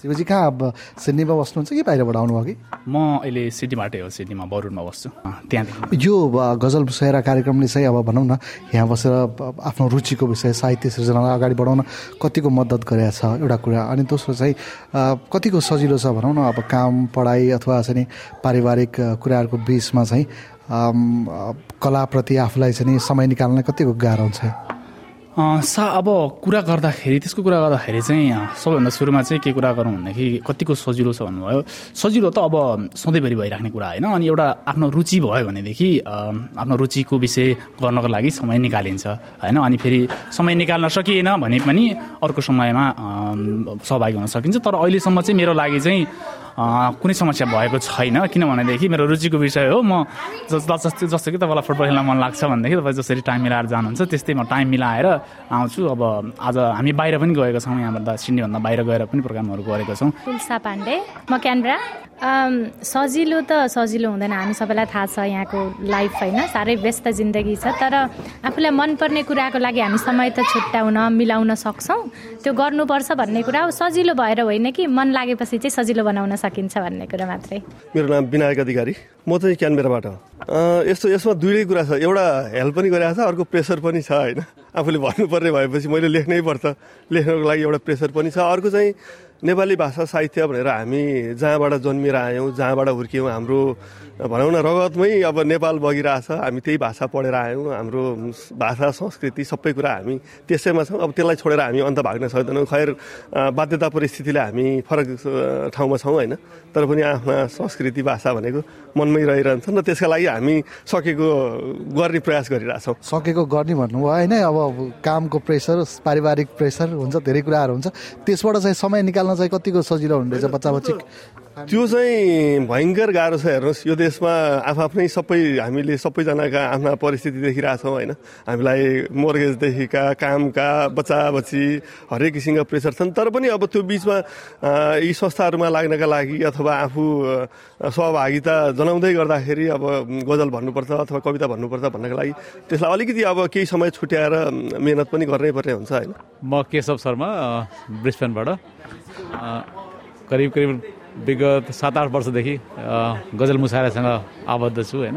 शिवजी कहाँ अब सिडनीमा बस्नुहुन्छ कि बाहिरबाट आउनुभयो कि? म अहिले सिटीबाटै हो सिडनीमा बरुडमा बस्छु। त्यहाँदेखि। यो गजल सुहेरा कार्यक्रमले चाहिँ अब भनौँ न यहाँ बसेर आफ्नो रुचिको विषय साहित्य सृजनालाई अगाडि बढाउन कतिको मद्दत गरेको छ एउटा कुरा। अनि दोस्रो चाहिँ कतिको सजिलो छ भनौँ न अब काम पढाइ अथवा चाहिँ पारिवारिक कुराहरूको बिचमा चाहिँ कलाप्रति आफूलाई चाहिँ समय निकाल्न कतिको गाह्रो हुन्छ? सा अब कुरा गर्दाखेरि त्यसको कुरा गर्दाखेरि चाहिँ सबैभन्दा सुरुमा चाहिँ के कुरा गरौँ भन्दाखेरि कतिको सजिलो छ भन्नुभयो। सजिलो त अब सधैँभरि भइराख्ने कुरा होइन अनि एउटा आफ्नो रुचि भयो भनेदेखि आफ्नो रुचिको विषय गर्नको लागि समय निकालिन्छ होइन अनि फेरि समय निकाल्न सकिएन भने पनि अर्को समयमा सहभागी हुन सकिन्छ। तर अहिलेसम्म चाहिँ मेरो लागि चाहिँ कुनै समस्या भएको छैन किनभनेदेखि मेरो रुचिको विषय हो। म जस्तो जस्तो कि तपाईँलाई फुटबल खेल्न मन लाग्छ भनेदेखि तपाईँ जसरी टाइम मिलाएर जानुहुन्छ त्यस्तै म टाइम मिलाएर आउँछु। अब आज हामी बाहिर पनि गएको छौँ यहाँबाट सिडनीभन्दा बाहिर गएर पनि प्रोग्रामहरू गरेको छौँ। तुलसा पाण्डे म क्यानब्रा। सजिलो त सजिलो हुँदैन। हामी सबैलाई थाहा छ यहाँको लाइफ होइन साह्रै व्यस्त जिन्दगी छ। तर आफूलाई मनपर्ने कुराको लागि हामी समय त छुट्याउन मिलाउन सक्छौँ। त्यो गर्नुपर्छ भन्ने कुरा हो। सजिलो भएर होइन कि मन लागेपछि चाहिँ सजिलो बनाउन सकिन्छ भन्ने कुरा मात्रै। मेरो नाम विनायक अधिकारी। म चाहिँ क्यानबेराबाट। यस्तो यसमा दुइटै कुरा छ। एउटा हेल्प पनि गरिरहेको छ अर्को प्रेसर पनि छ होइन। आफूले भन्नुपर्ने भएपछि मैले लेख्नै पर्छ। लेख्नको लागि एउटा प्रेसर पनि छ। अर्को चाहिँ नेपाली भाषा साहित्य भनेर हामी जहाँबाट जन्मिएर आयौँ जहाँबाट हुर्क्यौँ हाम्रो भनौँ न रगतमै अब नेपाल बगिरहेछ हामी त्यही भाषा पढेर आयौँ हाम्रो भाषा संस्कृति सबै कुरा हामी त्यसैमा छौँ। अब त्यसलाई छोडेर हामी अन्त भाग्न सक्दैनौँ खैर बाध्यता परिस्थितिले हामी फरक ठाउँमा छौँ होइन। तर पनि आफ्ना संस्कृति भाषा भनेको मनमै रहिरहन्छ र त्यसका लागि हामी सकेको गर्ने प्रयास गरिरहेछौँ। सकेको गर्ने भन्नुभयो। होइन अब कामको प्रेसर पारिवारिक प्रेसर हुन्छ धेरै कुराहरू हुन्छ। त्यसबाट चाहिँ समय निकाल्न चाहिँ कतिको सजिलो हुँदैछ बच्चा बच्ची त्यो चाहिँ भयङ्कर गाह्रो छ हेर्नुहोस्। यो देशमा आफआफ्नै सबै हामीले सबैजनाका आफ्ना परिस्थिति देखिरहेछौँ होइन। हामीलाई मोर्गेजदेखिका कामका बच्चा बच्ची हरेक किसिमका प्रेसर छन्। तर पनि अब त्यो बिचमा यी संस्थाहरूमा लाग्नका लागि अथवा आफू सहभागिता जनाउँदै गर्दाखेरि अब गजल भन्नुपर्छ अथवा कविता भन्नुपर्छ भन्नको लागि त्यसलाई अलिकति अब केही समय छुट्याएर मिहिनेत पनि गर्नै पर्ने हुन्छ होइन। म केशव शर्मा ब्रिस्बेनबाट। करिब करिब विगत सात आठ वर्षदेखि गजल मुसारासँग आबद्ध छु होइन?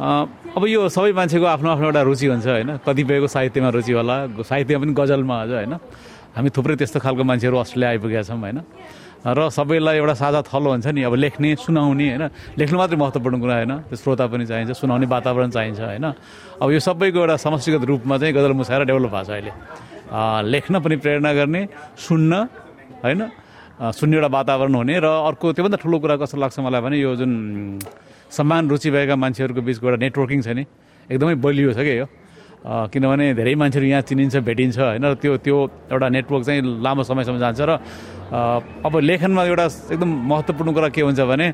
अब यो सबै मान्छेको आफ्नो आफ्नो एउटा रुचि हुन्छ होइन? कतिपयको साहित्यमा रुचि होला साहित्यमा पनि गजलमा अझ होइन? हामी थुप्रै त्यस्तो खालको मान्छेहरू अस्ट्रेलिया आइपुगेका छौँ होइन? र सबैलाई एउटा साझा थलो हुन्छ नि अब लेख्ने सुनाउने होइन? लेख्नु मात्रै महत्त्वपूर्ण कुरा होइन? त्यो श्रोता पनि चाहिन्छ सुनाउने वातावरण चाहिन्छ होइन? अब यो सबैको एउटा समष्टिगत रूपमा चाहिँ गजल मुसाएर डेभलप भएको छ अहिले। लेख्न पनि प्रेरणा गर्ने सुन्न होइन? सुन्ने एउटा वातावरण हुने र अर्को त्योभन्दा ठुलो कुरा कस्तो लाग्छ मलाई भने यो जुन समान रुचि भएका मान्छेहरूको बिचको एउटा नेटवर्किङ छ नि एकदमै बलियो छ क्या यो? किनभने धेरै मान्छेहरू यहाँ चिनिन्छ भेटिन्छ होइन? र त्यो त्यो एउटा नेटवर्क चाहिँ लामो समयसम्म जान्छ र अब लेखनमा एउटा एकदम महत्त्वपूर्ण कुरा के हुन्छ भने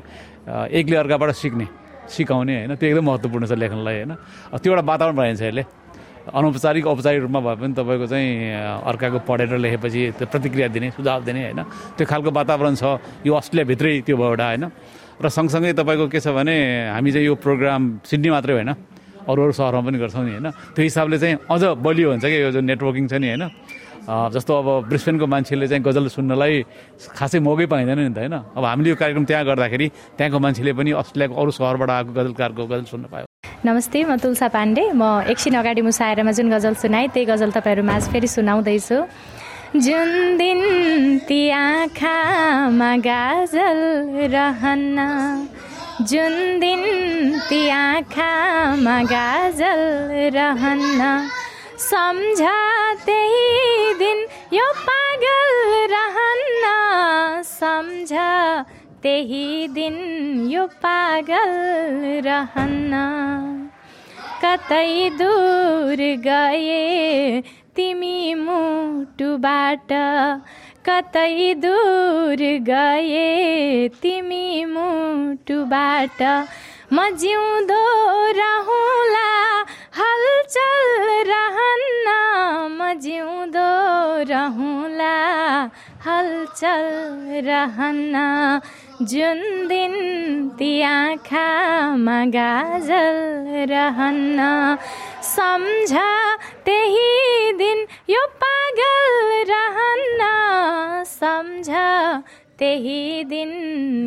एकले अर्काबाट सिक्ने सिकाउने होइन? त्यो एकदम महत्त्वपूर्ण छ लेखनलाई होइन? त्यो एउटा वातावरण बनाइन्छ यसले। अनौपचारिक औपचारिक रूपमा भए पनि तपाईँको चाहिँ अर्काको पढेर लेखेपछि त्यो प्रतिक्रिया दिने सुझाव दिने होइन? त्यो खालको वातावरण छ यो अस्ट्रेलियाभित्रै त्यो भयो एउटा होइन? र सँगसँगै तपाईँको के छ भने हामी चाहिँ यो प्रोग्राम सिडनी मात्रै होइन? अरू अरू सहरमा पनि गर्छौँ नि होइन? त्यो हिसाबले चाहिँ अझ बलियो हुन्छ क्या यो जुन नेटवर्किङ छ नि होइन? जस्तो अब ब्रिस्बेनको मान्छेले चाहिँ गजल सुन्नलाई खासै मौकै पाइँदैन नि त होइन? अब हामीले यो कार्यक्रम त्यहाँ गर्दाखेरि त्यहाँको मान्छेले पनि अस्ट्रेलियाको अरू सहरबाट आएको गजलकारको गजल सुन्न पायो। नमस्ते म तुलसा पाण्डे। म एकछिन अगाडि मुसाएरमा जुन गजल सुनाएँ त्यही गजल तपाईँहरू माझ फेरि सुनाउँदैछु। जुन दिन ती आँखामा गाजल रहन्न जुन दिन ती आँखामा गाजल रहन्न सम्झ त्यही दिन यो पागल रहन्न। सम्झ त्यही दिन यो पागल रहन्न। कतै दूर गए तिमी मुटुबाट। कतै दूर गए तिमी मुटुबाट। म जिउँदो रहला हलचल रहन्न म जिउँदो रहला। हलचल रहन्न जुन दिन ती आँखामा गाजल रहन्न। सम्झ त्यही दिन यो पागल रहन्न। सम्झ त्यही दिन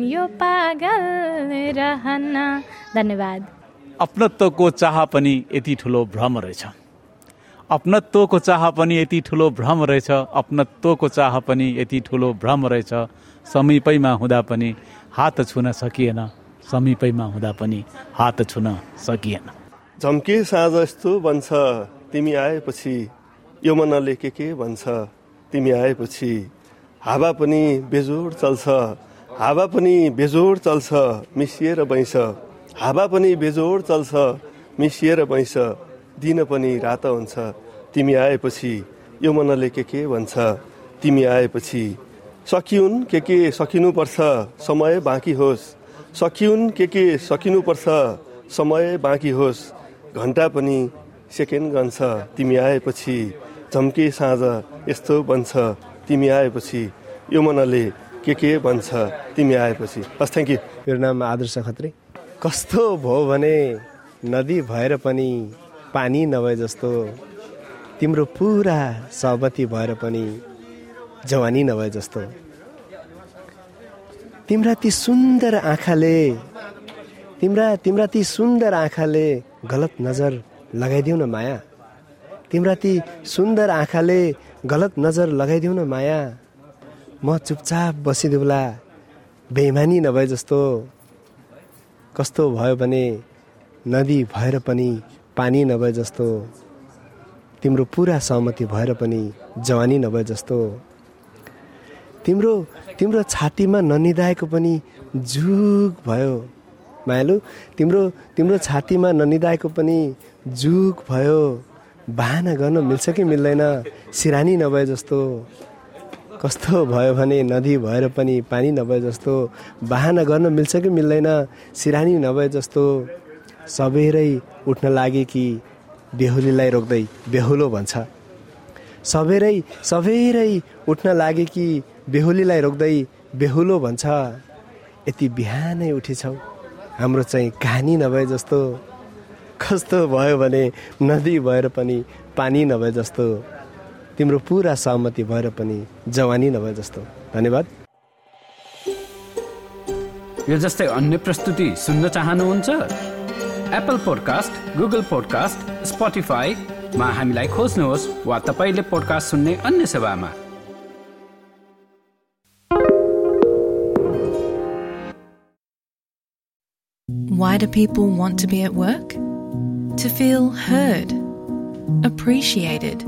यो पागल रहन्न। धन्यवाद। अपनत्वको चाह पनि यति ठुलो भ्रम रहेछ। अपनत्वको चाह पनि यति ठुलो भ्रम रहेछ। अपनत्वको चाह पनि यति ठुलो भ्रम रहेछ। समीपैमा हुँदा पनि हात छुन सकिएन। समीपैमा हुँदा पनि हात छुन सकिएन। झम्के साँझ यस्तो बन्छ तिमी आएपछि यो मनले के के भन्छ? तिमी आएपछि हावा पनि बेजोड चल्छ। हावा पनि बेजोड चल्छ। मिसिएर बैस। हावा पनि बेजोड चल्छ मिसिएर बैस दिन पनि रात हुन्छ तिमी आएपछि यो मनले के के भन्छ? तिमी आएपछि सकिउन् के के सकिनुपर्छ समय बाँकी होस्। सकिउन् के के सकिनुपर्छ समय बाँकी होस्। घन्टा पनि सेकेन्ड गन्छ तिमी आएपछि झम्के साँझ यस्तो बन्छ। तिमी आएपछि यो मनले के के भन्छ? तिमी आएपछि। हस् थ्याङ्क यू मेरो नाम आदर्श खत्री। कस्तो भयो भने नदी भएर पनि पानी नभए जस्तो तिम्रो पुरा सहमति भएर पनि जवानी नभए जस्तो। तिम्रा ती सुन्दर आँखाले तिम्रा तिम्रा ती सुन्दर आँखाले गलत नजर लगाइदेऊ न माया। तिम्रा ती सुन्दर आँखाले गलत नजर लगाइदेऊ न माया। म चुपचाप बसिदेऊला बेमानी नभए जस्तो। कस्तो भयो भने नदी भएर पनि पानी नभए जस्तो तिम्रो पुरा सहमति भएर पनि जवानी नभए जस्तो। तिम्रो तिम्रो छातीमा ननिदाएको पनि जुग भयो। मायालु तिम्रो तिम्रो छातीमा ननिदाएको पनि जुग भयो। बाहना गर्न मिल्छ कि मिल्दैन? सिरानी नभए जस्तो। कस्तो भयो भने नदी भएर पनि पानी नभए जस्तो बाहना गर्न मिल्छ कि मिल्दैन? सिरानी नभए जस्तो सबेरै उठ्न लागे कि बेहुलीलाई रोक्दै बेहुलो भन्छ। सबेरै सबेरै उठ्न लागे कि बेहुलीलाई रोक्दै बेहुलो भन्छ। यति बिहानै उठेछौ। हाम्रो चाहिँ कहानी नभए जस्तो कस्तो भयो भने नदी भएर पनि पानी नभए जस्तो तिम्रो पुरा सहमति भएर पनि जवानी नभए जस्तो धन्यवाद। यो जस्तै अन्य प्रस्तुति सुन्न चाहनुहुन्छ? एप्पल पोडकास्ट गुगल पोडकास्ट स्पोटिफाईमा हामीलाई खोज्नुहोस् वा तपाईँले पोडकास्ट सुन्ने अन्य सेवामा। Why do people want to be at work? To feel heard, appreciated,